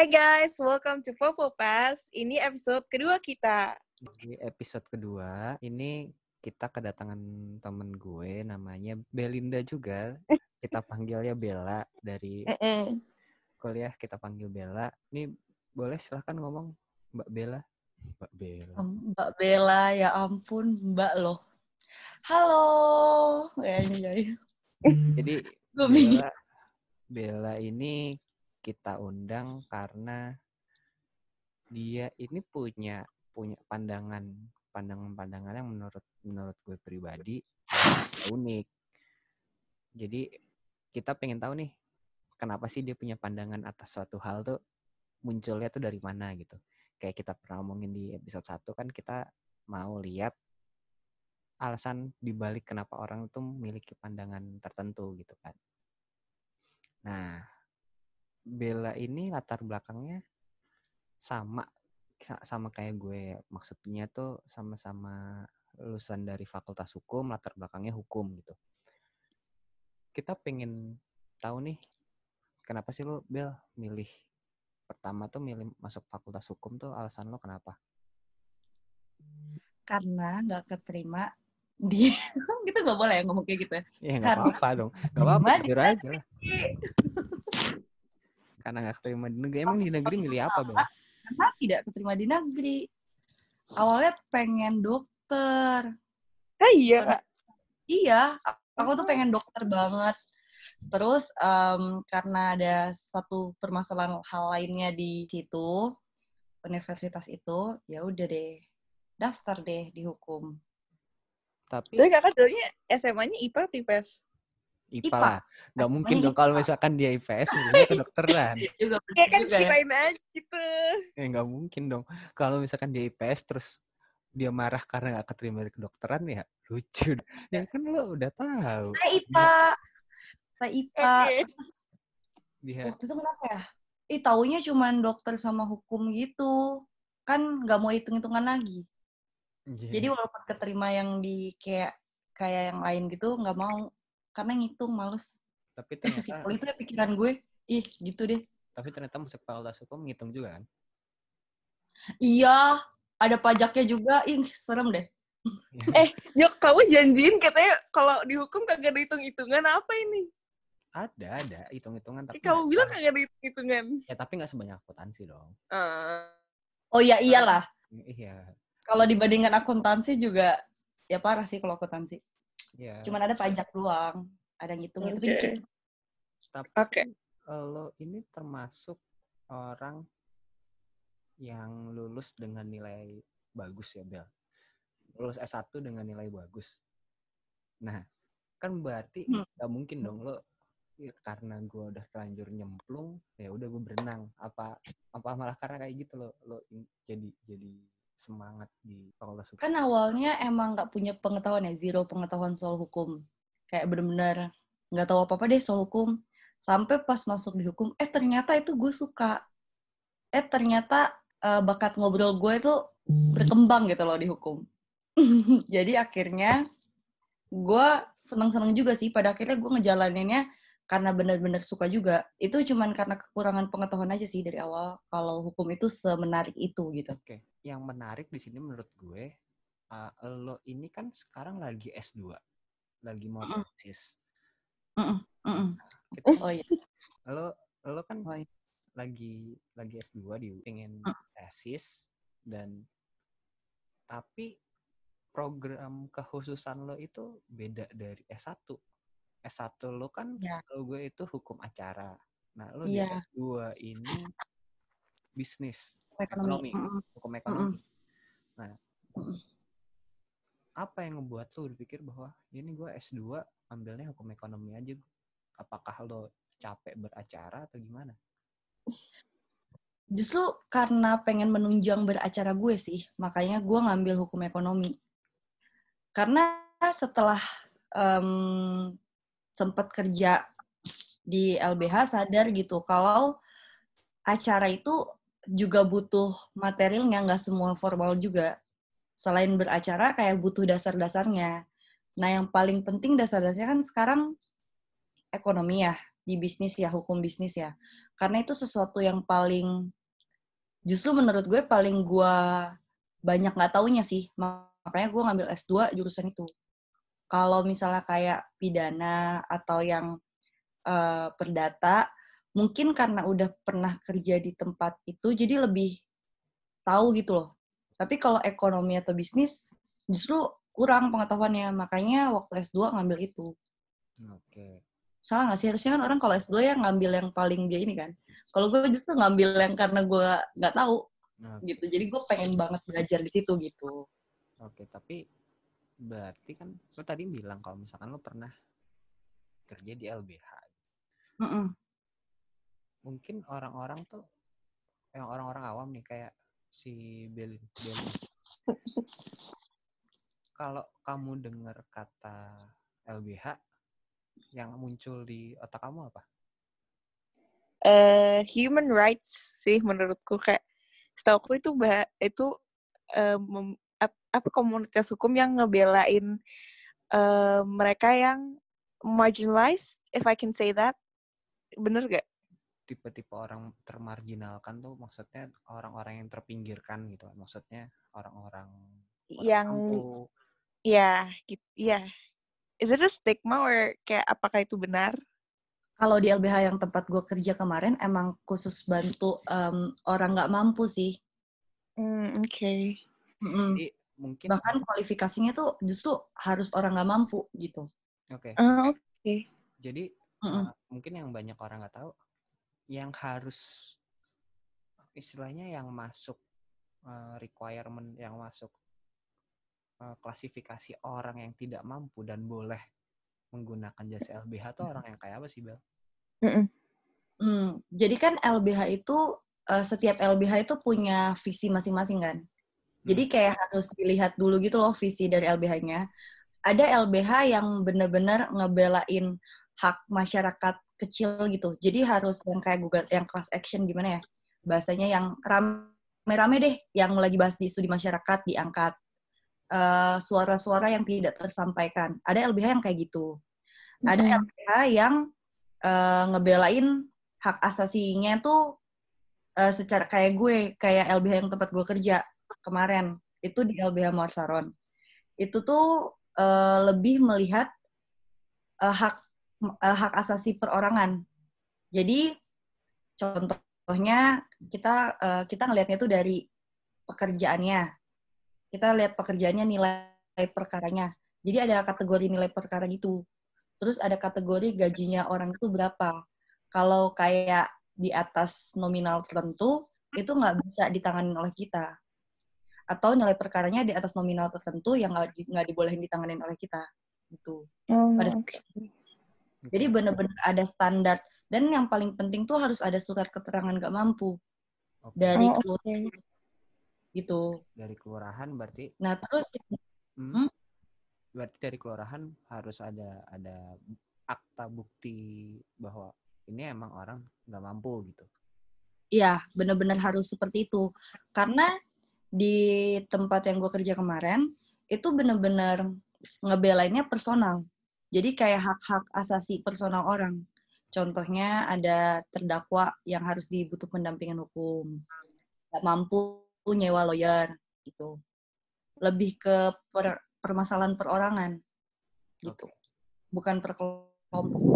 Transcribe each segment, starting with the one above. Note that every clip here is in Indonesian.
Hai guys, welcome to Popo Pass. Ini episode kedua kita. Di episode kedua, ini kita kedatangan temen gue namanya Belinda juga. Kita panggilnya Bella dari kuliah kita panggil Bella. Ini boleh silahkan ngomong Mbak Bella. Mbak Bella. Mbak Bella, ya ampun, Mbak loh. Halo. Ya, ya, ya. Jadi. Bella, Bella ini kita undang karena dia ini punya punya pandangan pandangan-pandangan yang menurut menurut gue pribadi unik. Jadi kita pengen tahu nih kenapa sih dia punya pandangan atas suatu hal tuh munculnya tuh dari mana gitu. Kayak kita pernah ngomongin di episode 1 kan kita mau lihat alasan dibalik kenapa orang itu memiliki pandangan tertentu gitu kan. Nah, Bella ini latar belakangnya sama sa- sama kayak gue. Maksudnya tuh sama-sama lulusan dari Fakultas Hukum, latar belakangnya hukum gitu. Kita pengen tahu nih, kenapa sih lo Bel milih pertama tuh milih masuk Fakultas Hukum tuh alasan lo kenapa? Karena nggak keterima di gitu nggak boleh ya ngomong kayak gitu ya. Ya nggak apa-apa dong, nggak apa-apa jujur aja. Karena nggak keterima di negeri, emang di negeri milih apa Bel? Karena tidak keterima di negeri. Awalnya pengen dokter. Ah iya, Kak. Iya, aku tuh pengen dokter banget. Terus em, karena ada satu permasalahan hal lainnya di situ, universitas itu, ya udah deh, daftar deh di hukum. Tapi Tapi kakak dulunya SMA-nya IPA atau IPS? IPA IPA. lah. Nggak mungkin Namanya dong kalau IPA. misalkan dia IPS, milihnya kedokteran. Juga Ya bener kan ya. kirain aja gitu. Ya nggak mungkin dong. Kalau misalkan dia IPS terus dia marah karena nggak keterima di kedokteran ya lucu. Ya kan lo udah tahu. Saya IPA. Saya IPA. Oke. Terus Dia waktu itu kenapa ya? Ih, taunya cuman dokter sama hukum gitu. Kan nggak mau hitung-hitungan lagi. Iya. Jadi walaupun keterima yang di kayak kayak yang lain gitu, nggak mau. Karena ngitung males. tapi sesimpel ternyata itu ya pikiran gue. Ih, gitu deh. tapi ternyata masuk fakultas hukum ngitung juga kan. Iya, ada pajaknya juga. Ih, serem deh. Eh, Yuk, kamu janjiin katanya kalau dihukum kagak ada hitung-hitungan apa ini? Ada ada hitung-hitungan tapi Eh, kamu bilang kagak ada hitung-hitungan. ya tapi nggak sebanyak akuntansi dong. Ah. Oh ya iyalah. Iya. Kalau dibandingkan akuntansi juga ya parah sih kalau akuntansi. Iya. Cuman ada pajak doang. Ada ngitung itu dikit. Tapi Oke. lo ini termasuk orang yang lulus dengan nilai bagus ya, Bel. Lulus S1 dengan nilai bagus. Nah, kan berarti Hmm. nggak mungkin dong lo ya, karena gue udah terlanjur nyemplung, ya udah gue berenang. Apa apa malah karena kayak gitu lo lo jadi jadi semangat di fakultas hukum. Kan awalnya emang nggak punya pengetahuan ya, zero pengetahuan soal hukum. Kayak bener-bener nggak tahu apa-apa deh soal hukum. Sampai pas masuk di hukum, eh ternyata itu gue suka. Eh ternyata eh, bakat ngobrol gue itu berkembang gitu loh di hukum. Jadi akhirnya gue seneng-seneng juga sih. Pada akhirnya gue ngejalaninnya karena benar-benar suka juga. Itu cuman karena kekurangan pengetahuan aja sih dari awal kalau hukum itu semenarik itu gitu. Oke, yang menarik di sini menurut gue, uh, lo ini kan sekarang lagi S2, lagi mau tesis. Mm-mm. Kita- Oh iya. lo lo kan Oh, iya. lagi lagi S2 di pengen Mm. tesis dan tapi program kekhususan lo itu beda dari S1. S1 lo kan Ya. setahu gue itu hukum acara. Nah, lo Iya. di S2 ini bisnis, Ekonomi. ekonomi, Mm-mm. Hukum ekonomi. Mm-mm. Nah, Mm-mm. apa yang ngebuat lo berpikir bahwa ini gue S2 ambilnya hukum ekonomi aja? Apakah lo capek beracara atau gimana? Justru karena pengen menunjang beracara gue sih, makanya gue ngambil hukum ekonomi. Karena setelah em, sempat kerja di LBH sadar gitu kalau acara itu juga butuh materialnya nggak semua formal juga. Selain beracara kayak butuh dasar-dasarnya. Nah, yang paling penting dasar-dasarnya kan sekarang ekonomi ya, di bisnis ya, hukum bisnis ya. Karena itu sesuatu yang paling, justru menurut gue paling gue banyak nggak taunya sih. Makanya gue ngambil S2 jurusan itu. Kalau misalnya kayak pidana atau yang uh, perdata, mungkin karena udah pernah kerja di tempat itu, jadi lebih tahu gitu loh. Tapi kalau ekonomi atau bisnis, justru kurang pengetahuannya. Makanya waktu S2 ngambil itu. Oke. Salah nggak sih? Harusnya kan orang kalau S2 ya ngambil yang paling dia ini kan. Kalau gue justru ngambil yang karena gue nggak tahu. Oke. gitu. Jadi gue pengen banget belajar di situ gitu. Oke, tapi berarti kan lo tadi bilang kalau misalkan lo pernah kerja di LBH. Mm -mm. Mungkin orang-orang tuh yang orang-orang awam nih kayak si Belin. Belin. Kalau kamu dengar kata LBH, yang muncul di otak kamu apa? Uh, human rights sih menurutku kayak setahu itu bah itu um, apa komunitas hukum yang ngebelain uh, mereka yang marginalized if I can say that bener gak? Tipe-tipe orang termarginalkan tuh maksudnya orang-orang yang terpinggirkan gitu maksudnya orang-orang yang ya gitu ya is it a stigma or kayak apakah itu benar kalau di LBH yang tempat gue kerja kemarin emang khusus bantu um, orang nggak mampu sih mm, oke okay. mm -mm. mungkin bahkan kualifikasinya tuh justru harus orang nggak mampu gitu oke okay. uh, oke okay. jadi mm -mm. Uh, mungkin yang banyak orang nggak tahu yang harus istilahnya yang masuk uh, requirement yang masuk uh, klasifikasi orang yang tidak mampu dan boleh menggunakan jasa LBH itu orang yang kayak apa sih Bel? Mm -mm. Hmm, jadi kan LBH itu uh, setiap LBH itu punya visi masing-masing kan. Jadi hmm. kayak harus dilihat dulu gitu loh visi dari LBH-nya. Ada LBH yang benar-benar ngebelain hak masyarakat kecil gitu. Jadi harus yang kayak Google, yang class action gimana ya? Bahasanya yang rame-rame deh, yang lagi bahas di studi masyarakat diangkat. Uh, suara-suara yang tidak tersampaikan. Ada LBH yang kayak gitu. Ada. LBH yang uh, ngebelain hak asasinya tuh uh, secara kayak gue, kayak LBH yang tempat gue kerja kemarin. Itu di LBH Morsaron. Itu tuh uh, lebih melihat uh, hak uh, hak asasi perorangan. Jadi contohnya kita uh, kita ngelihatnya itu dari pekerjaannya. Kita lihat pekerjaannya nilai perkaranya. Jadi ada kategori nilai perkara gitu. Terus ada kategori gajinya orang itu berapa. Kalau kayak di atas nominal tertentu, itu nggak bisa ditangani oleh kita. Atau nilai perkaranya di atas nominal tertentu yang nggak dibolehin ditangani oleh kita. Gitu. Oh, Pada okay. Jadi benar-benar ada standar dan yang paling penting tuh harus ada surat keterangan nggak mampu okay. dari oh, kelurahan okay. gitu. Dari kelurahan berarti. Nah terus, hmm, hmm? berarti dari kelurahan harus ada ada akta bukti bahwa ini emang orang nggak mampu gitu. Iya, benar-benar harus seperti itu. Karena di tempat yang gue kerja kemarin itu benar-benar ngebelainnya personal. Jadi kayak hak-hak asasi personal orang. Contohnya ada terdakwa yang harus dibutuh pendampingan hukum, nggak mampu nyewa lawyer gitu. Lebih ke per, permasalahan perorangan gitu, bukan per kelompok.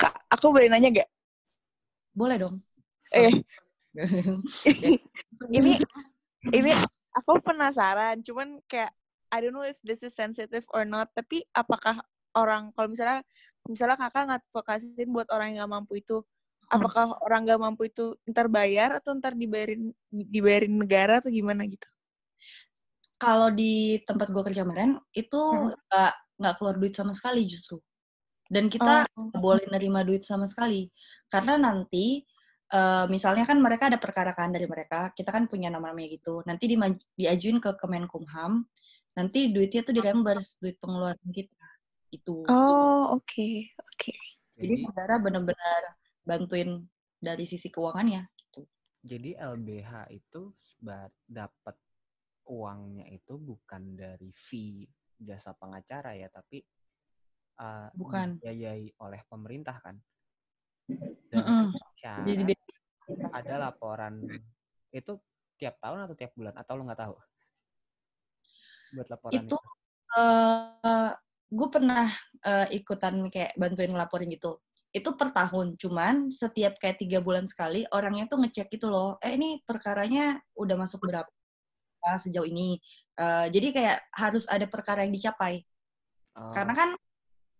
Kak, aku boleh nanya gak? Boleh dong. Eh, ini ini aku penasaran, cuman kayak I don't know if this is sensitive or not, tapi apakah orang kalau misalnya misalnya kakak ngadvokasin buat orang yang nggak mampu itu, hmm. apakah orang nggak mampu itu ntar bayar atau ntar dibayarin dibayarin negara atau gimana gitu? Kalau di tempat gue kerja kemarin itu hmm. nggak hmm. nggak keluar duit sama sekali justru, dan kita oh. boleh nerima duit sama sekali karena nanti uh, misalnya kan mereka ada perkara kan dari mereka, kita kan punya nama-namanya gitu. Nanti di, diajuin ke Kemenkumham, nanti duitnya tuh reimburse duit pengeluaran kita itu oh oke okay. oke okay. jadi negara benar-benar bantuin dari sisi keuangannya gitu jadi LBH itu dapat uangnya itu bukan dari fee jasa pengacara ya, tapi uh, Bukan. dibiayai oleh pemerintah kan. Dan Jadi dia- ada laporan itu tiap tahun atau tiap bulan atau lu nggak tahu? Buat laporan itu eh gue pernah eh, ikutan kayak bantuin ngelaporin gitu. Itu per tahun, cuman setiap kayak tiga bulan sekali orangnya tuh ngecek gitu loh. Eh ini perkaranya udah masuk berapa sejauh ini. Eh, jadi kayak harus ada perkara yang dicapai. Oh, Karena kan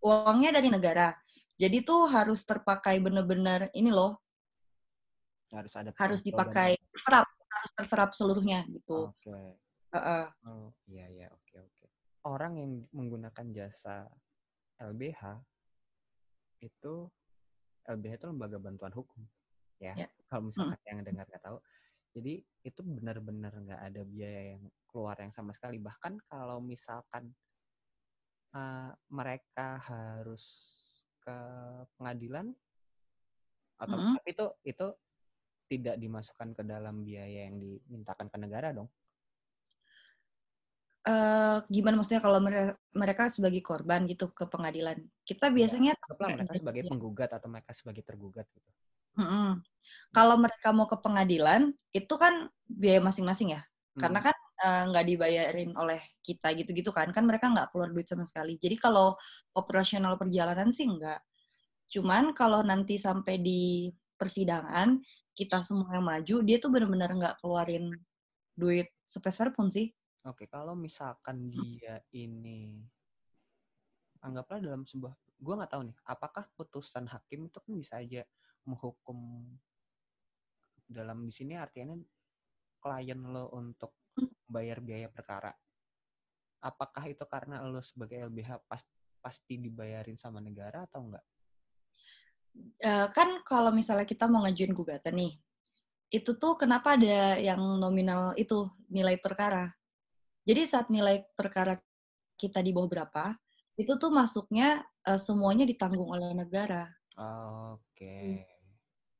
uangnya dari negara. Jadi tuh harus terpakai bener-bener ini loh, harus ada harus dipakai terserap, harus terserap seluruhnya gitu. Oke. Heeh. Oh, iya iya, oke oke. Orang yang menggunakan jasa LBH itu LBH itu lembaga bantuan hukum, ya. Ya. Kalau misalkan yang dengar nggak tahu, jadi itu benar-benar nggak ada biaya yang keluar yang sama sekali. Bahkan kalau misalkan uh, mereka harus ke pengadilan atau Mm-mm. tapi itu itu tidak dimasukkan ke dalam biaya yang dimintakan ke negara dong. Eh gimana maksudnya kalau mere- mereka sebagai korban gitu ke pengadilan? Kita biasanya tuh Anggaplah kayak mereka sebagai penggugat atau mereka sebagai tergugat gitu. Mm-mm. Kalau mereka mau ke pengadilan itu kan biaya masing-masing ya, karena Hmm. kan eh, nggak dibayarin oleh kita gitu-gitu kan, kan mereka nggak keluar duit sama sekali. Jadi kalau operasional perjalanan sih nggak. Cuman kalau nanti sampai di persidangan kita semua yang maju, dia tuh benar-benar nggak keluarin duit sepeser pun sih. Oke, kalau misalkan dia ini anggaplah dalam sebuah gua nggak tahu nih, apakah putusan hakim itu kan bisa aja menghukum dalam di sini artinya klien lo untuk bayar biaya perkara. Apakah itu karena lo sebagai LBH pas, pasti dibayarin sama negara atau enggak? Eh, kan kalau misalnya kita mau ngajuin gugatan nih, itu tuh kenapa ada yang nominal itu nilai perkara. Jadi saat nilai perkara kita di bawah berapa, itu tuh masuknya eh, semuanya ditanggung oleh negara Oke.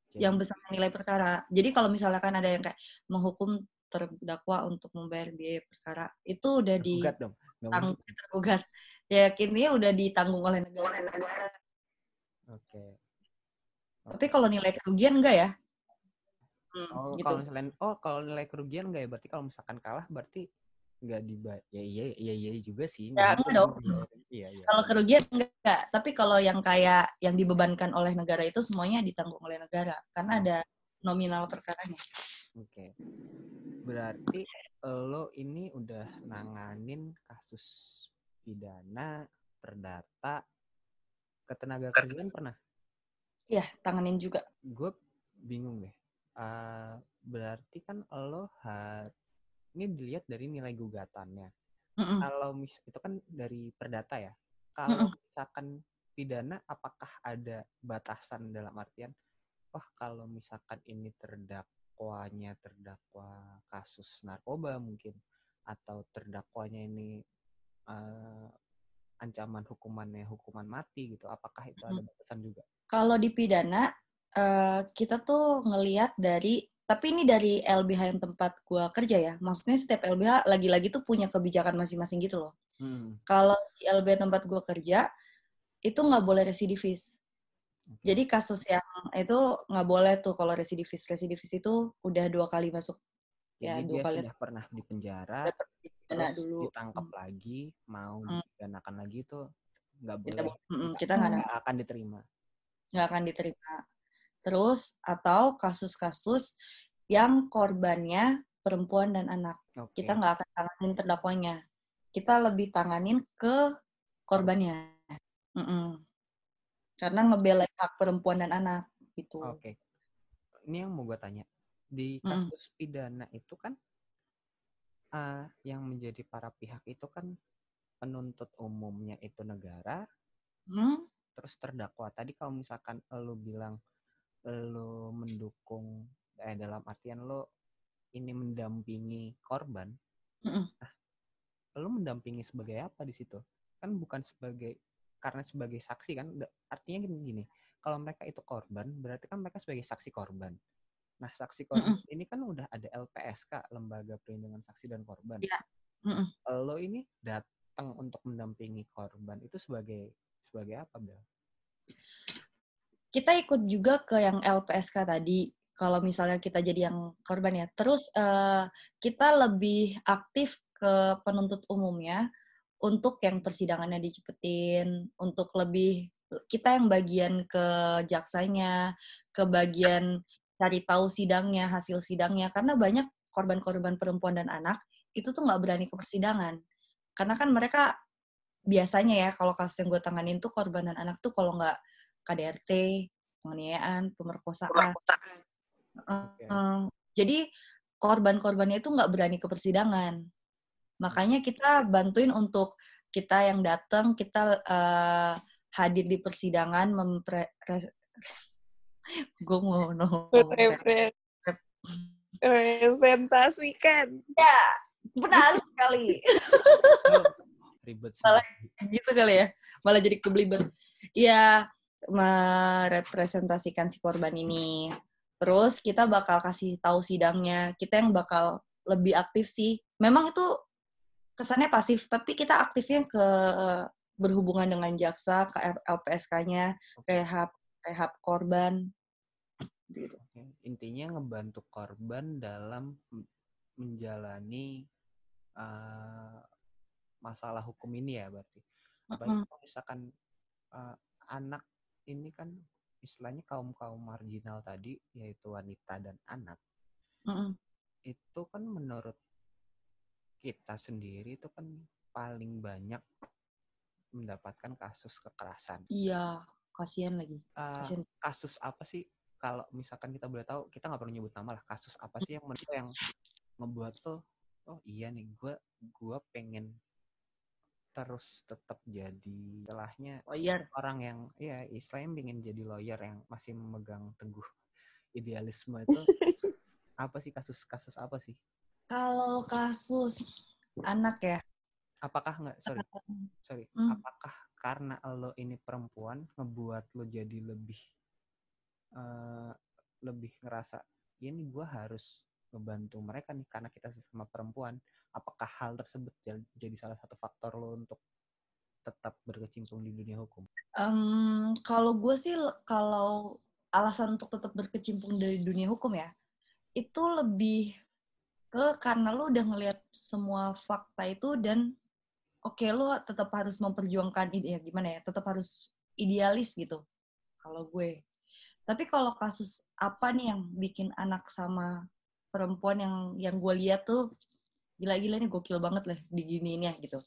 Jadi- yang besar nilai perkara. Jadi kalau misalnya kan ada yang kayak menghukum terdakwa untuk membayar biaya perkara, itu udah tergugat dong. Nggak ditanggung tergugat. Ya kini udah ditanggung oleh negara. Oke. Tapi kalau nilai kerugian enggak ya? Hmm, Oh, gitu. kalau misalnya oh kalau nilai kerugian enggak ya berarti kalau misalkan kalah berarti nggak dibayar. Ya iya iya iya juga sih. Ya, enggak dong. dibayarin. Iya iya. Kalau kerugian enggak, tapi kalau yang kayak yang dibebankan oleh negara itu semuanya ditanggung oleh negara karena Oh. ada nominal perkaranya. Oke. Berarti lo ini udah nanganin kasus pidana, perdata, ketenaga kerjaan pernah? Iya, tanganin juga. Gue bingung deh. Eh, berarti kan lo har ini dilihat dari nilai gugatannya. Mm-mm. Kalau mis itu kan dari perdata ya. Kalau misalkan pidana, apakah ada batasan dalam artian, wah kalau misalkan ini terdakwanya terdakwa kasus narkoba mungkin, atau terdakwanya ini eh, ancaman hukumannya hukuman mati gitu, apakah itu ada batasan juga? Kalau di pidana eh, kita tuh ngelihat dari tapi ini dari LBH yang tempat gua kerja ya. Maksudnya setiap LBH lagi-lagi tuh punya kebijakan masing-masing gitu loh. Hmm. Kalau di LBH tempat gua kerja itu nggak boleh residivis. Jadi kasus yang itu nggak boleh tuh kalau residivis. Residivis itu udah dua kali masuk ya, Jadi dua dia kali sudah pernah di penjara, terus dulu. ditangkap lagi, mau Hmm. dipidanakan lagi itu nggak boleh, mm, kita nggak akan diterima. nggak akan diterima. Terus atau kasus-kasus yang korbannya perempuan dan anak. Oke. Kita nggak akan tanganin terdakwanya. Kita lebih tanganin ke korbannya. Mm-mm. Karena ngebelain hak perempuan dan anak gitu. Oke. Ini yang mau gue tanya. Di Mm-mm. kasus pidana itu kan ah, yang menjadi para pihak itu kan penuntut umumnya itu negara, Hmm? terus terdakwa. Tadi kalau misalkan lo bilang lo mendukung eh dalam artian lo ini mendampingi korban, nah, lo mendampingi sebagai apa di situ? Kan bukan sebagai karena sebagai saksi kan, artinya gini, gini kalau mereka itu korban, berarti kan mereka sebagai saksi korban. Nah, saksi korban ini kan udah ada LPSK, Lembaga Perlindungan Saksi dan Korban. Iya. Mm-mm. Lo ini dat datang untuk mendampingi korban itu sebagai sebagai apa Bel? Kita ikut juga ke yang LPSK tadi. Kalau misalnya kita jadi yang korban ya. Terus eh, kita lebih aktif ke penuntut umumnya untuk yang persidangannya dicepetin, untuk lebih kita yang bagian ke jaksanya, ke bagian cari tahu sidangnya, hasil sidangnya. Karena banyak korban-korban perempuan dan anak itu tuh nggak berani ke persidangan. Karena kan mereka biasanya ya kalau kasus yang gue tanganin tuh korban dan anak tuh kalau nggak KDRT, penganiayaan, pemerkosaan. Uh, jadi korban-korbannya itu nggak berani ke persidangan. Makanya kita bantuin untuk kita yang datang, kita uh, hadir di persidangan, mempre gue mau ngomong Presentasikan. ya benar sekali Oh, ribet Salah. sih. gitu kali ya malah jadi kebelibet ya merepresentasikan si korban ini. Terus kita bakal kasih tahu sidangnya. Kita yang bakal lebih aktif sih. Memang itu kesannya pasif tapi kita aktifnya ke berhubungan dengan jaksa ke LPSK-nya rehab rehab korban. Gitu. Intinya ngebantu korban dalam menjalani uh, masalah hukum ini ya berarti. Apalagi kalau misalkan uh, anak ini kan istilahnya kaum kaum marginal tadi yaitu wanita dan anak Mm-mm. itu kan menurut kita sendiri itu kan paling banyak mendapatkan kasus kekerasan. iya kasihan lagi Uh, kasihan kasus apa sih kalau misalkan kita boleh tahu kita nggak perlu nyebut nama lah kasus apa sih yang menurut yang ngebuat lo oh iya nih gue gue pengen terus tetap jadi istilahnya lawyer. orang yang ya istilahnya pengen jadi lawyer yang masih memegang teguh idealisme itu. Apa sih kasus-kasus apa sih? Kalau kasus anak ya. Apakah nggak sorry sorry. Hmm. apakah karena lo ini perempuan ngebuat lo jadi lebih eh, lebih ngerasa ini gue harus ngebantu mereka nih karena kita sesama perempuan apakah hal tersebut jadi salah satu faktor lo untuk tetap berkecimpung di dunia hukum? Em, kalau gue sih kalau alasan untuk tetap berkecimpung dari dunia hukum ya itu lebih ke karena lu udah ngelihat semua fakta itu dan oke lu tetap harus memperjuangkan ide ya gimana ya tetap harus idealis gitu kalau gue. Tapi kalau kasus apa nih yang bikin anak sama perempuan yang yang gue lihat tuh gila-gila nih gokil banget lah diginiin ya gitu.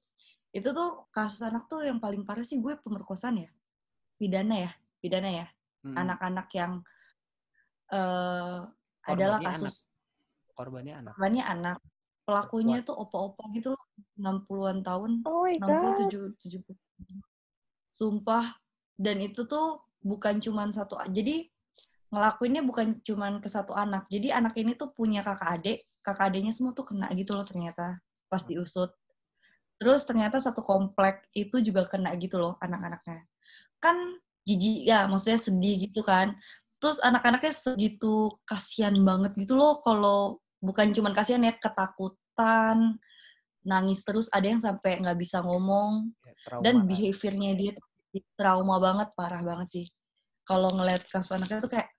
Itu tuh kasus anak tuh yang paling parah sih gue pemerkosaan ya. Pidana ya pidana ya. Mm-mm. anak-anak yang eh adalah kasus korbannya anak. korbannya anak. Pelakunya tuh opa-opa gitu loh 60-an tahun. Oh my 60 70 70 sumpah. Dan itu tuh bukan cuman satu jadi ngelakuinnya bukan cuman ke satu anak. Jadi anak ini tuh punya kakak adik kakak adiknya semua tuh kena gitu loh ternyata pas diusut. Terus ternyata satu komplek itu juga kena gitu loh anak-anaknya. Kan jijik ya maksudnya sedih gitu kan. Terus anak-anaknya segitu kasihan banget gitu loh kalau bukan cuman kasihan ya ketakutan nangis terus ada yang sampai nggak bisa ngomong. Ya, trauma dan lah. behaviornya dia trauma banget parah banget sih. Kalau ngeliat kasus anaknya tuh kayak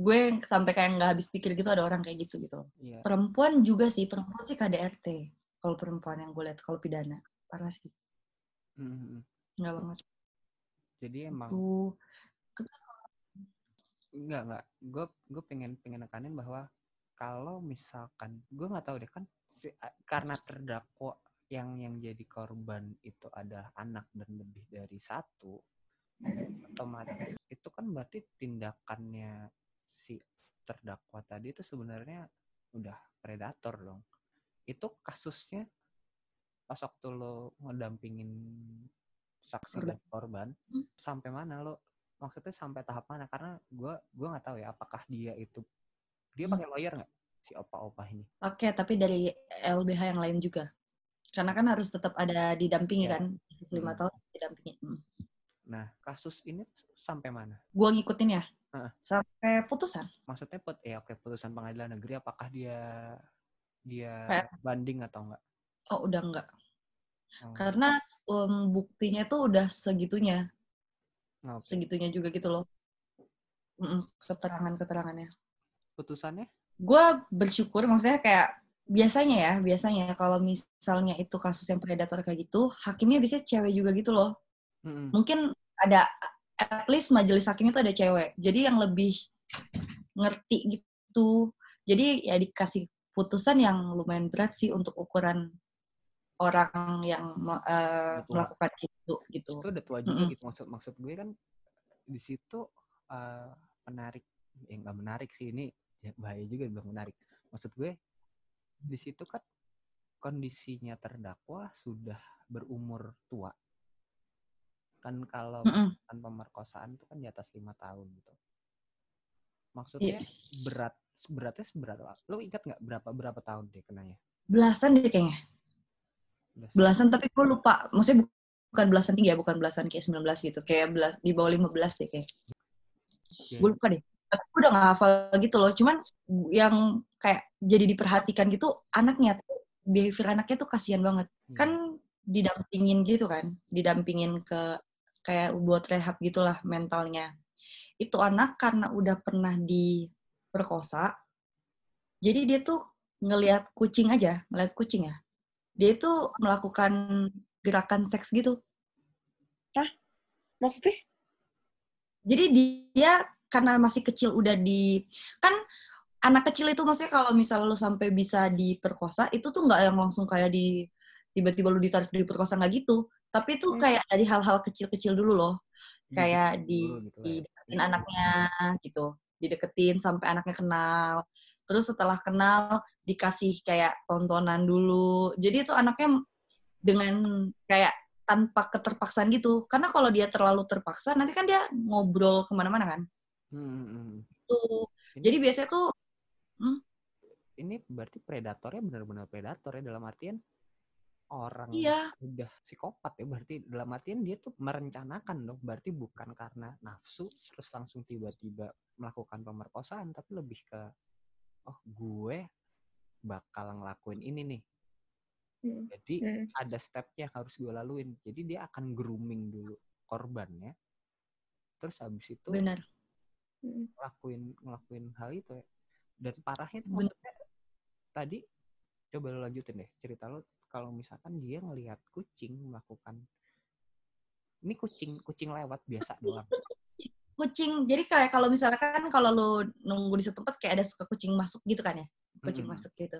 gue sampai kayak nggak habis pikir gitu ada orang kayak gitu gitu Iya. perempuan juga sih perempuan sih KDRT kalau perempuan yang gue lihat kalau pidana parah sih Mm-mm. nggak banget jadi emang tuh Enggak, enggak. Gue gue pengen pengen nekanin bahwa kalau misalkan gue nggak tahu deh kan si- karena terdakwa yang yang jadi korban itu ada anak dan lebih dari satu otomatis itu kan berarti tindakannya si terdakwa tadi itu sebenarnya udah predator dong itu kasusnya pas waktu lo ngedampingin saksi dan korban Hmm. sampai mana lo maksudnya sampai tahap mana karena gue gua nggak tahu ya apakah dia itu dia Hmm. pakai lawyer nggak si opa-opa ini oke tapi dari LBH yang lain juga karena kan harus tetap ada didampingi Ya. kan lima Hmm. tahun didampingi hmm. nah kasus ini tuh sampai mana gue ngikutin ya Sampai putusan maksudnya put ya oke putusan pengadilan negeri apakah dia dia Kayak- banding atau enggak oh udah enggak Oh, Karena um, buktinya tuh udah segitunya, oke. segitunya juga gitu loh. Keterangan-keterangannya. Putusannya? Gue bersyukur, maksudnya kayak biasanya ya, biasanya kalau misalnya itu kasus yang predator kayak gitu, hakimnya biasanya cewek juga gitu loh. Mm-mm. Mungkin ada, at least majelis hakimnya tuh ada cewek. Jadi yang lebih ngerti gitu. Jadi ya dikasih putusan yang lumayan berat sih untuk ukuran orang yang eh, tua. melakukan itu gitu. Itu udah tua juga Mm-mm. gitu maksud maksud gue kan di situ eh, menarik ya nggak menarik sih ini ya bahaya juga bilang menarik. Maksud gue di situ kan kondisinya terdakwa sudah berumur tua. Kan kalau Mm-mm. kan pemerkosaan itu kan di atas lima tahun gitu. Maksudnya berat beratnya seberat apa? Lo ingat nggak berapa berapa tahun dia kenanya? Belasan deh kayaknya. Belasan. Belasan tapi gue lupa. Maksudnya bu- bukan belasan tinggi ya, bukan belasan kayak 19 gitu. Kayak belas, di bawah 15 deh kayak. Oke. Gue lupa deh. Tapi gue udah gak hafal gitu loh. Cuman yang kayak jadi diperhatikan gitu anaknya tuh behavior anaknya tuh kasihan banget. Iya. Kan didampingin gitu kan. Didampingin ke kayak buat rehab gitulah mentalnya. Itu anak karena udah pernah diperkosa. Jadi dia tuh ngelihat kucing aja, ngelihat kucing ya. Dia itu melakukan gerakan seks gitu. Maksudnya? Jadi dia karena masih kecil udah di kan anak kecil itu maksudnya kalau misalnya lu sampai bisa diperkosa itu tuh nggak yang langsung kayak di tiba-tiba lu ditarik diperkosa nggak gitu. Tapi itu Hmm. kayak dari hal-hal kecil-kecil dulu loh. Kayak di gitu ya. dideketin anaknya gitu. Dideketin sampai anaknya kenal. Terus setelah kenal dikasih kayak tontonan dulu. Jadi itu anaknya dengan kayak tanpa keterpaksaan gitu. Karena kalau dia terlalu terpaksa, nanti kan dia ngobrol ke mana-mana kan. Hmm, hmm, hmm. Tuh. Ini- Jadi biasanya tuh, ini berarti predatornya benar-benar predator ya dalam artian orang iya, udah psikopat ya berarti dalam artian dia tuh merencanakan dong berarti bukan karena nafsu terus langsung tiba-tiba melakukan pemerkosaan tapi lebih ke oh gue bakal ngelakuin ini nih Hmm. jadi Hmm. ada stepnya yang harus gue laluin jadi dia akan grooming dulu korbannya terus habis itu benar. Hmm. ngelakuin ngelakuin hal itu ya. Dan parahnya tadi coba lo lanjutin deh cerita lo kalau misalkan dia ngelihat kucing melakukan ini kucing kucing lewat biasa doang. Kucing, jadi kayak kalau misalkan kalau lu nunggu di suatu tempat kayak ada suka kucing masuk gitu kan ya. Kucing Mm-mm. masuk gitu.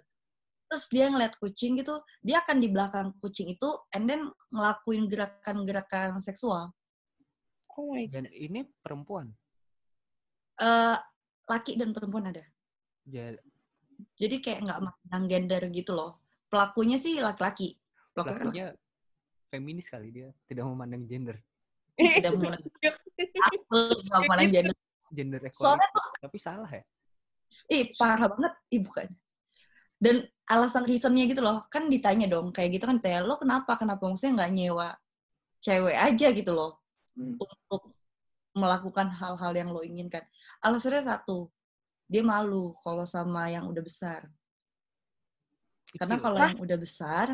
Terus dia ngeliat kucing gitu, dia akan di belakang kucing itu and then ngelakuin gerakan-gerakan seksual. Oh my Dan ini perempuan. eh laki dan perempuan ada. Jadi Jadi kayak nggak mandang gender gitu loh. Pelakunya sih laki-laki. Pelakunya kan pelakunya feminis kali dia tidak memandang gender tidak mau aku nggak mandang gender. gender Soalnya equality tapi salah ya Ih, parah banget. Ih, bukan. Dan alasan reasonnya gitu loh, kan ditanya dong, kayak gitu kan, kayak lo kenapa, kenapa maksudnya nggak nyewa cewek aja gitu loh, Hmm. untuk melakukan hal-hal yang lo inginkan. Alasannya satu, dia malu kalau sama yang udah besar. Karena Kecil. kalau yang udah besar,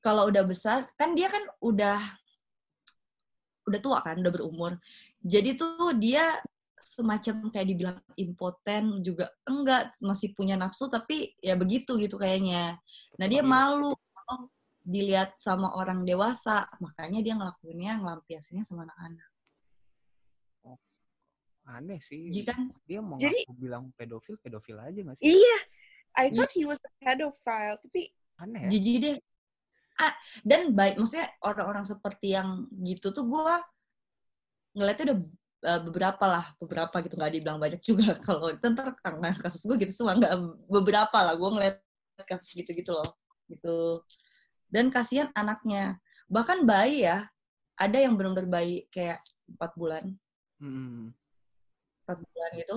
kalau udah besar, kan dia kan udah udah tua kan, udah berumur. Jadi tuh dia semacam kayak dibilang impoten juga enggak, masih punya nafsu tapi ya begitu gitu kayaknya. Nah dia malu kalau dilihat sama orang dewasa, makanya dia ngelakuinnya ngelampiasinnya sama anak-anak. aneh sih Jadi kan dia mau Jadi- bilang pedofil pedofil aja nggak sih Iya. I thought he was a pedophile, tapi aneh ya jijik deh. Ah, dan baik, maksudnya orang-orang seperti yang gitu tuh gue ngeliatnya udah uh, beberapa lah, beberapa gitu nggak dibilang banyak juga. Kalau itu ntar karena kasus gue gitu semua nggak beberapa lah. Gue ngeliat kasus gitu-gitu loh, gitu. Dan kasihan anaknya, bahkan bayi ya, ada yang benar-benar bayi kayak empat bulan, Mm-mm. empat bulan gitu.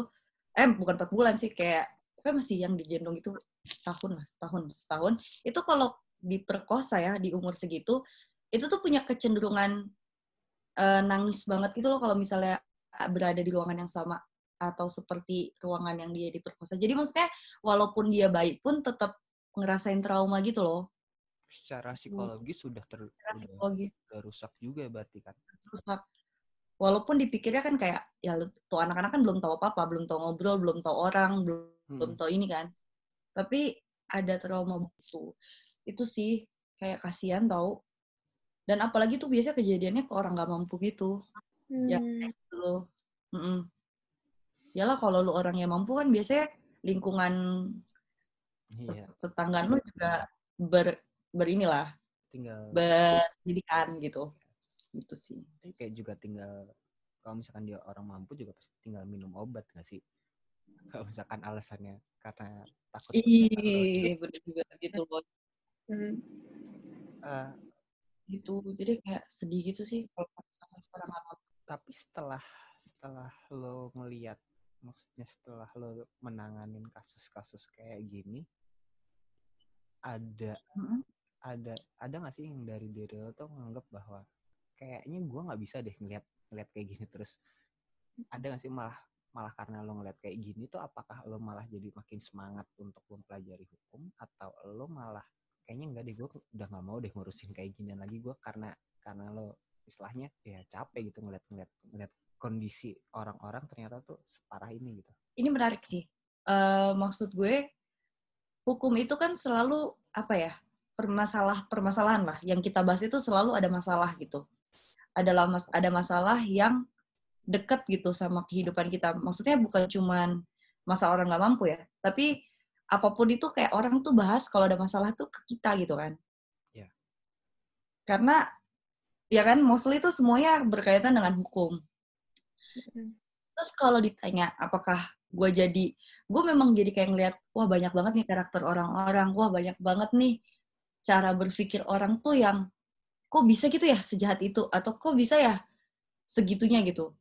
Eh bukan empat bulan sih, kayak kan masih yang digendong itu setahun lah, setahun, setahun. Itu kalau diperkosa ya di umur segitu, itu tuh punya kecenderungan eh, nangis banget gitu loh kalau misalnya berada di ruangan yang sama atau seperti ruangan yang dia diperkosa. Jadi maksudnya walaupun dia baik pun tetap ngerasain trauma gitu loh. secara psikologis sudah ter psikologi udah rusak juga berarti kan. rusak. Walaupun dipikirnya kan kayak ya tuh anak-anak kan belum tahu apa-apa, belum tahu ngobrol, belum tahu orang, belum belum Hmm. tahu ini kan. Tapi ada trauma itu. Itu sih kayak kasihan tahu. Dan apalagi tuh biasanya kejadiannya ke orang nggak mampu gitu. Ya, Hmm. gitu loh. Mm-mm. Yalah kalau lu orang yang mampu kan biasanya lingkungan Iya, tetanggaan lu juga ber berinilah tinggal berpendidikan gitu. Gitu sih. kayak juga tinggal kalau misalkan dia orang mampu juga pasti tinggal minum obat nggak sih? Kalau misalkan alasannya karena takut Iya, bener juga gitu loh. Hmm. Eh, Gitu. Jadi kayak sedih gitu sih kalau mampu. tapi setelah setelah lo ngeliat maksudnya setelah lo menanganin kasus-kasus kayak gini ada Mm-mm. ada ada nggak sih yang dari diri lo tuh nganggap bahwa kayaknya gua nggak bisa deh ngeliat ngeliat kayak gini terus ada nggak sih malah malah karena lo ngeliat kayak gini tuh apakah lo malah jadi makin semangat untuk mempelajari hukum atau lo malah kayaknya enggak deh gue udah nggak mau deh ngurusin kayak ginian lagi gue karena karena lo istilahnya ya capek gitu ngeliat ngeliat ngeliat kondisi orang-orang ternyata tuh separah ini gitu Ini menarik sih. Eh, maksud gue hukum itu kan selalu apa ya permasalah permasalahan lah. Yang kita bahas itu selalu ada masalah gitu. Adalah mas ada masalah yang deket gitu sama kehidupan kita. Maksudnya bukan cuman masalah orang nggak mampu ya, tapi apa pun itu kayak orang tuh bahas kalau ada masalah tuh ke kita gitu kan. Iya. Karena ya kan mostly itu semuanya berkaitan dengan hukum. Terus kalau ditanya apakah gue jadi, gue memang jadi kayak ngeliat, wah banyak banget nih karakter orang-orang, wah banyak banget nih cara berpikir orang tuh yang kok bisa gitu ya sejahat itu, atau kok bisa ya segitunya gitu.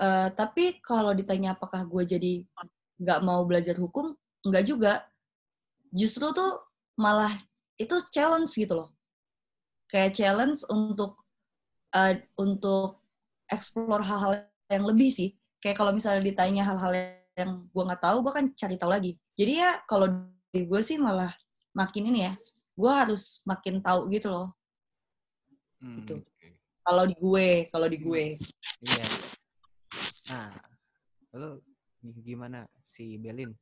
Eh, tapi kalau ditanya apakah gue jadi nggak mau belajar hukum, nggak juga. Justru tuh malah itu challenge gitu loh. Kayak challenge untuk eh, untuk explore hal-hal yang lebih sih. Kayak kalau misalnya ditanya hal-hal yang gue nggak tahu gue kan cari tahu lagi. Jadi ya kalau di gue sih malah makin ini ya gue harus makin tahu gitu loh. Hmm, Gitu. kalau di gue kalau di gue. Iya nah lo gi- gimana si Belin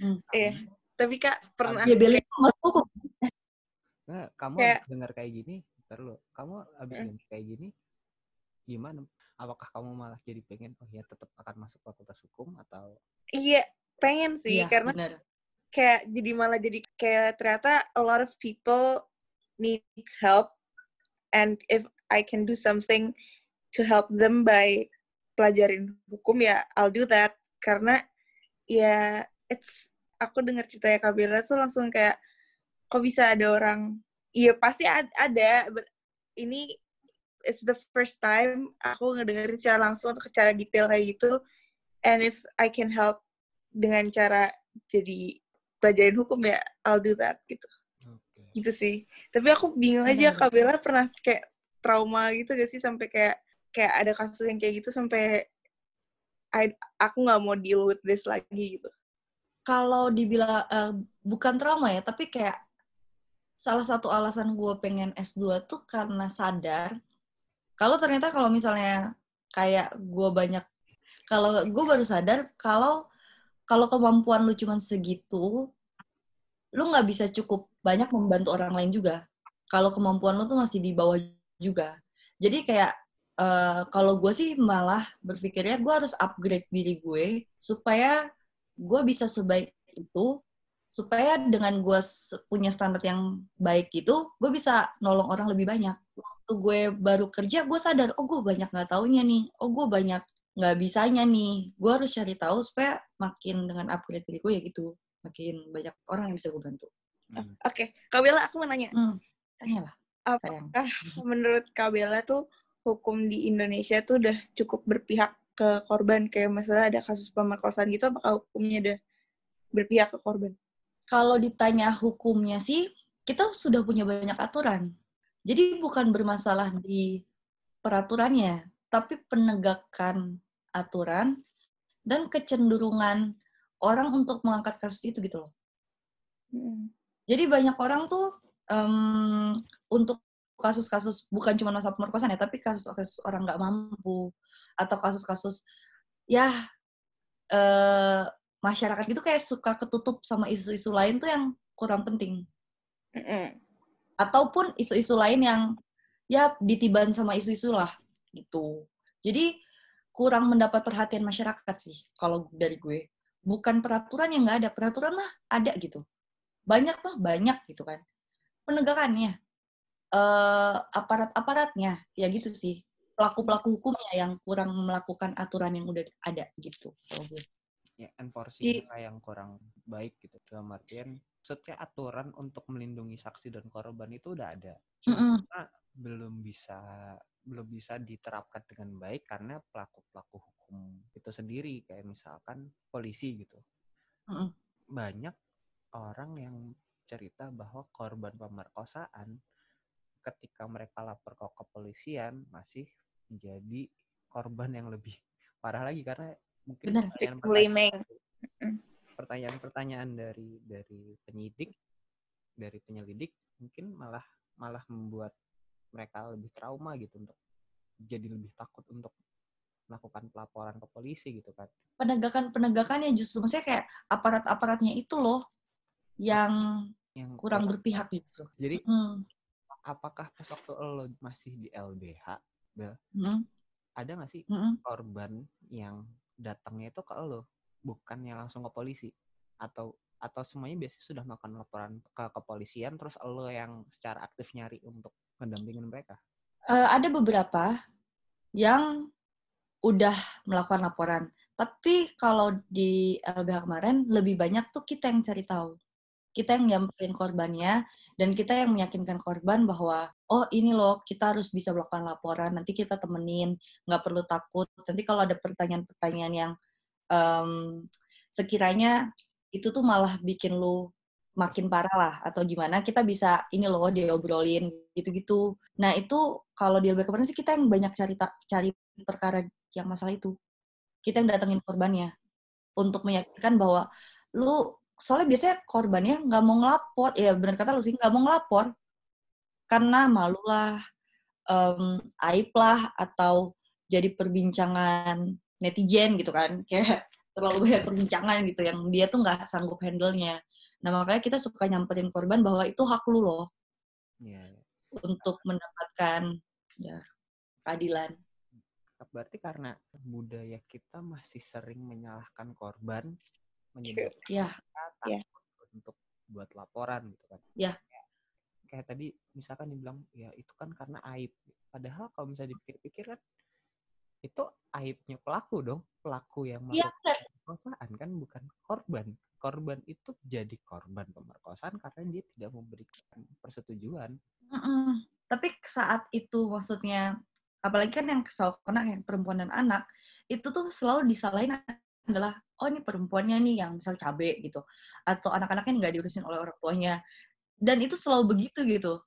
Hmm. Iya. Tapi Kak, pernah ya beli mas hukum Nggak, kamu Kayak- dengar kayak gini, ntar lo, kamu abis Hmm. dengar kayak gini, gimana? Apakah kamu malah jadi pengen, oh ya tetap akan masuk fakultas hukum atau? Iya, pengen sih Iya, karena bener. kayak jadi malah jadi kayak ternyata a lot of people needs help and if I can do something to help them by pelajarin hukum ya I'll do that. Karena ya it's aku dengar ceritanya Kabila tuh langsung kayak kok bisa ada orang iya pasti ad- ada but ini it's the first time aku ngedengerin secara langsung atau secara detail kayak gitu and if I can help dengan cara jadi pelajarin hukum ya I'll do that gitu. Oke. gitu sih. Tapi aku bingung aja Bella pernah kayak trauma gitu gak sih sampai kayak kayak ada kasus yang kayak gitu sampai I, aku nggak mau deal with this lagi gitu. Kalau dibilang eh, bukan trauma ya tapi kayak salah satu alasan gue pengen S2 tuh karena sadar. Kalau ternyata kalau misalnya kayak gue banyak kalau gue baru sadar kalau kalau kemampuan lu cuma segitu lu nggak bisa cukup banyak membantu orang lain juga. Kalau kemampuan lu tuh masih di bawah juga. Jadi kayak eh, kalau gue sih malah berpikirnya gue harus upgrade diri gue supaya gue bisa sebaik itu supaya dengan gue punya standar yang baik gitu gue bisa nolong orang lebih banyak. Waktu gue baru kerja gue sadar oh gue banyak nggak taunya nih oh gue banyak nggak bisanya nih. Gue harus cari tahu supaya makin dengan upgrade diri gue ya gitu makin banyak orang yang bisa gue bantu. Hmm. oke Kak Bella aku mau nanya. Hmm tanyalah Apa- sayang. menurut Kak Bella tuh hukum di Indonesia tuh udah cukup berpihak ke korban. Kayak masalah ada kasus pemerkosaan gitu apakah hukumnya udah berpihak ke korban? Kalau ditanya hukumnya sih kita sudah punya banyak aturan. Jadi bukan bermasalah di peraturannya tapi penegakan aturan dan kecenderungan orang untuk mengangkat kasus itu gitu loh. Hmm. Jadi banyak orang tuh em, untuk kasus-kasus bukan cuma masalah pemerkosaan ya, tapi kasus-kasus orang nggak mampu atau kasus-kasus ya eh, masyarakat gitu kayak suka ketutup sama isu-isu lain tuh yang kurang penting. Mm-mm. Ataupun isu-isu lain yang ya ditiban sama isu-isu lah gitu. Jadi kurang mendapat perhatian masyarakat sih kalau dari gue. Bukan peraturan yang nggak ada, peraturan mah ada gitu. Banyak mah banyak gitu kan. Penegakannya, eh, aparat-aparatnya, ya gitu sih. Pelaku-pelaku hukumnya yang kurang melakukan aturan yang udah ada gitu. Kalau gue. ya enforcing yang kurang baik gitu dalam artian maksudnya aturan untuk melindungi saksi dan korban itu udah ada cuma belum bisa belum bisa diterapkan dengan baik karena pelaku pelaku hukum itu sendiri kayak misalkan polisi gitu Mm-mm. banyak orang yang cerita bahwa korban pemerkosaan ketika mereka lapor ke kepolisian masih menjadi korban yang lebih parah lagi karena mungkin Benar. Blaming. pertanyaan-pertanyaan dari dari penyidik dari penyelidik mungkin malah malah membuat mereka lebih trauma gitu untuk jadi lebih takut untuk melakukan pelaporan ke polisi gitu kan Penegakan-penegakannya justru maksudnya kayak aparat-aparatnya itu loh yang yang kurang berpihak justru. jadi Hmm. Apakah pas waktu lo masih di LBH Hmm. ada nggak sih Hmm. korban yang datangnya itu ke lo bukannya langsung ke polisi atau atau semuanya biasanya sudah melakukan laporan ke kepolisian terus lo yang secara aktif nyari untuk mendampingin mereka Eh, ada beberapa yang udah melakukan laporan. Tapi kalau di LBH kemarin lebih banyak tuh kita yang cari tahu. Kita yang nyamperin korbannya dan kita yang meyakinkan korban bahwa oh ini loh kita harus bisa melakukan laporan. Nanti kita temenin, nggak perlu takut. Nanti kalau ada pertanyaan-pertanyaan yang em, sekiranya itu tuh malah bikin lu makin parah lah atau gimana kita bisa ini loh diobrolin gitu-gitu. Nah itu kalau di kemarin sih kita yang banyak cari cari perkara yang masalah itu. Kita yang datengin korbannya untuk meyakinkan bahwa lu soalnya biasanya korbannya nggak mau ngelapor, ya benar kata lu sih nggak mau ngelapor karena malu lah, em, aib lah atau jadi perbincangan netizen gitu kan kayak terlalu banyak perbincangan gitu yang dia tuh nggak sanggup handle-nya. Nah makanya kita suka nyamperin korban bahwa itu hak lu loh iya. untuk mendapatkan ya keadilan. berarti karena budaya kita masih sering menyalahkan korban kita Iya. takut untuk buat laporan gitu kan. Iya. Kayak- kayak tadi misalkan dibilang ya itu kan karena aib. Padahal kalau misalnya dipikir-pikir kan itu aibnya pelaku dong. Pelaku yang iya melakukan pemerkosaan kan bukan korban. Korban itu jadi korban pemerkosaan karena dia tidak memberikan persetujuan. Mm-mm. Tapi saat itu maksudnya, apalagi kan yang kesal kena yang perempuan dan anak, itu tuh selalu disalahin adalah, oh ini perempuannya nih yang misal cabe gitu, atau anak-anaknya nggak diurusin oleh orang tuanya, dan itu selalu begitu gitu.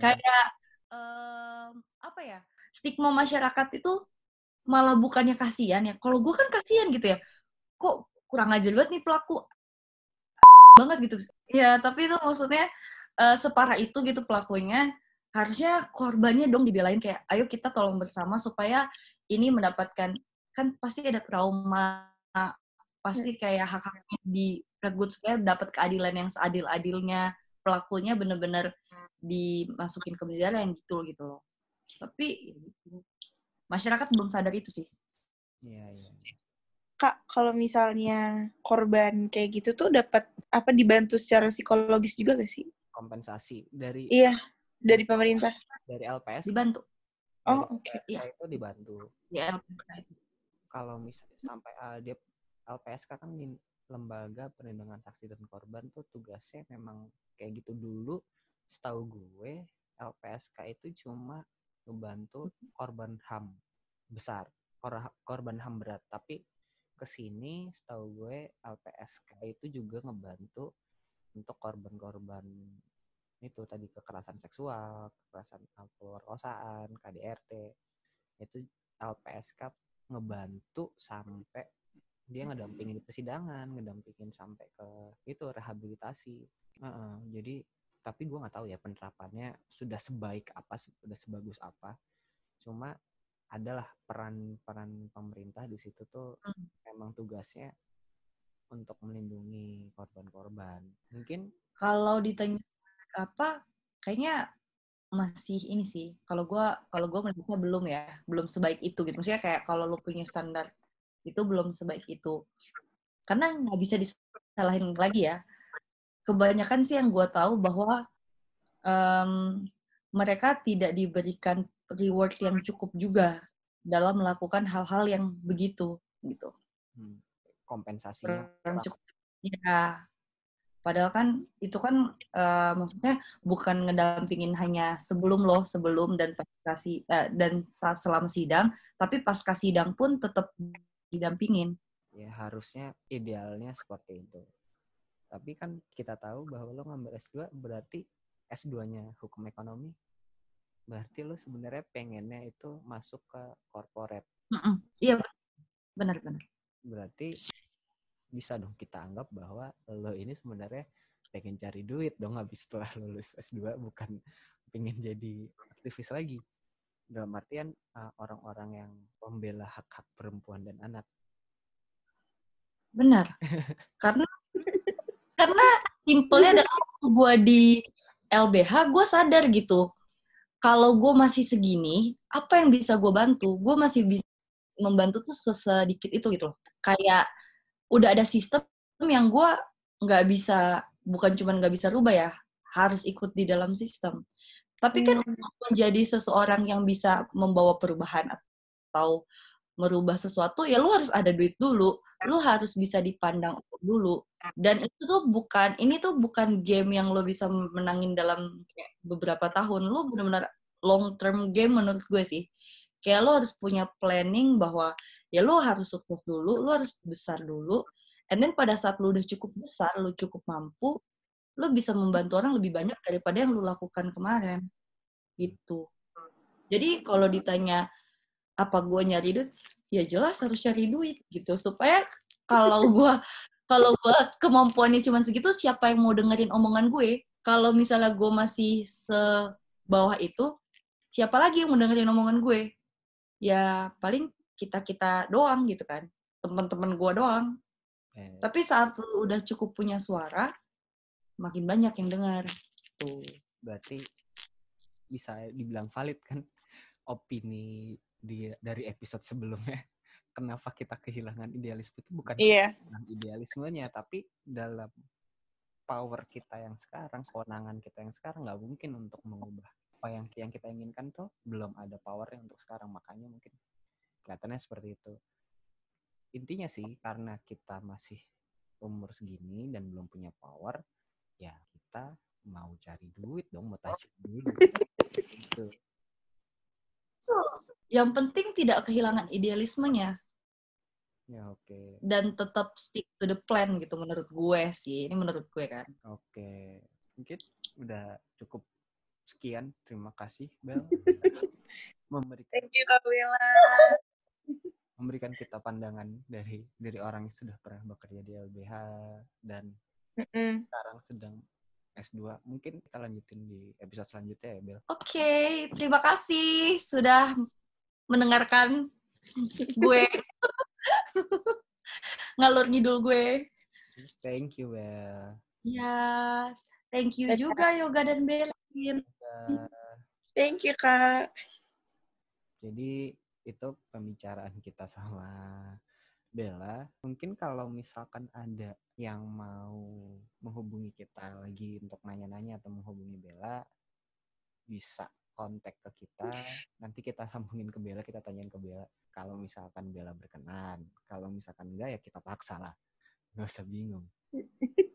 Kayak em, apa ya? Stigma masyarakat itu malah bukannya kasihan ya. Kalau gue kan kasihan gitu ya. Kok kurang ajar banget nih pelaku banget gitu. Ya, tapi itu maksudnya eh, separah itu gitu pelakunya. Harusnya korbannya dong dibelain kayak ayo kita tolong bersama supaya ini mendapatkan kan pasti ada trauma pasti kayak hak-haknya diregut supaya dapat keadilan yang seadil-adilnya pelakunya bener-bener dimasukin ke penjara yang gitu gitu loh. Tapi ya gitu. masyarakat belum sadar itu sih. Iya, iya. Kak, kalau misalnya korban kayak gitu tuh dapat apa dibantu secara psikologis juga gak sih? kompensasi dari Iya, dari pemerintah. dari LPS Dibantu. Oh, oke. LPSK Iya. itu dibantu Ya, kalau misalnya sampai uh, dia LPSK kan di lembaga perlindungan saksi dan korban tuh tugasnya memang kayak gitu dulu. Setahu gue LPSK itu cuma ngebantu korban HAM besar kor- korban HAM berat. Tapi ke sini setahu gue LPSK itu juga ngebantu untuk korban-korban itu tadi kekerasan seksual, kekerasan pemerkosaan, KDRT itu LPSK ngebantu sampai dia ngedampingin di persidangan, ngedampingin sampai ke itu rehabilitasi. Heeh, jadi tapi gue nggak tahu ya penerapannya sudah sebaik apa sudah sebagus apa cuma adalah peran-peran pemerintah di situ tuh Hmm. emang tugasnya untuk melindungi korban-korban mungkin Kalau ditanya apa, kayaknya masih ini sih. Kalau gua kalau gua melihatnya belum ya, belum sebaik itu gitu. Maksudnya kayak kalau lu punya standar itu belum sebaik itu. Karena nggak bisa disalahin lagi ya. Kebanyakan sih yang gua tahu bahwa em, mereka tidak diberikan reward yang cukup juga dalam melakukan hal-hal yang begitu gitu. hmm, kompensasinya kurang kurang. cukup. Ya, padahal kan itu kan eh, maksudnya bukan ngedampingin hanya sebelum loh, sebelum dan pasca si eh, dan selama sidang, tapi pasca sidang pun tetap didampingin. ya harusnya idealnya seperti itu tapi kan kita tahu bahwa lo ngambil S2 berarti S2-nya hukum ekonomi berarti lo sebenarnya pengennya itu masuk ke corporate Mm-mm. Iya, benar-benar. berarti bisa dong kita anggap bahwa lo ini sebenarnya pengen cari duit dong habis setelah lulus S2 bukan pengen jadi aktivis lagi dalam artian uh, orang-orang yang membela hak-hak perempuan dan anak Benar. Karena karena simpelnya adalah gue di LBH, gue sadar gitu. Kalau gue masih segini, apa yang bisa gue bantu? Gue masih bisa membantu tuh sesedikit itu gitu loh. Kayak udah ada sistem yang gue nggak bisa, bukan cuma nggak bisa rubah ya, harus ikut di dalam sistem. Tapi kan untuk menjadi seseorang yang bisa membawa perubahan atau merubah sesuatu, ya lu harus ada duit dulu. Lu harus bisa dipandang dulu. Dan itu tuh bukan ini tuh bukan game yang lo bisa menangin dalam beberapa tahun. Lu benar-benar long term game menurut gue sih. Kayak lo harus punya planning bahwa ya lo harus sukses dulu lo harus besar dulu. And then pada saat lo udah cukup besar lo cukup mampu lo bisa membantu orang lebih banyak daripada yang lo lakukan kemarin. Gitu. Jadi kalau ditanya apa gue nyari duit? Ya jelas harus cari duit gitu. Supaya kalau gue kalau gue kemampuannya cuma segitu siapa yang mau dengerin omongan gue? Kalau misalnya gue masih sebawah itu siapa lagi yang mau dengerin omongan gue? Ya paling kita kita doang gitu kan. Teman-teman gue doang. Eh, tapi saat lu udah cukup punya suara makin banyak yang dengar. Tuh berarti bisa dibilang valid kan opini di dari episode sebelumnya. Kenapa kita kehilangan idealisme itu bukan Iya. tentang idealismenya tapi dalam power kita yang sekarang kewenangan kita yang sekarang nggak mungkin untuk mengubah. Apa yang yang kita inginkan tuh belum ada powernya untuk sekarang. Makanya mungkin kelihatannya seperti itu. Intinya sih karena kita masih umur segini dan belum punya power ya kita mau cari duit dong mau tajir dulu. Gitu. yang penting tidak kehilangan idealismenya. Ya oke. Dan tetap stick to the plan gitu menurut gue sih ini menurut gue kan. Oke. Mungkin udah cukup sekian. Terima kasih Bel memberikan Thank you, memberikan kita pandangan dari dari orang yang sudah pernah bekerja di LBH dan Mm-mm. sekarang sedang S2 mungkin kita lanjutin di episode selanjutnya ya Bel Oke, terima kasih sudah mendengarkan gue ngalur ngidul gue. thank you Bel Ya, thank you juga Yoga dan Belin. Thank you, Kak. jadi itu pembicaraan kita sama Bella. Mungkin kalau misalkan ada yang mau menghubungi kita lagi untuk nanya-nanya atau menghubungi Bella, bisa kontak ke kita. Nanti kita sambungin ke Bella, kita tanyain ke Bella. Kalau misalkan Bella berkenan, kalau misalkan enggak ya kita paksa lah. Nggak usah bingung.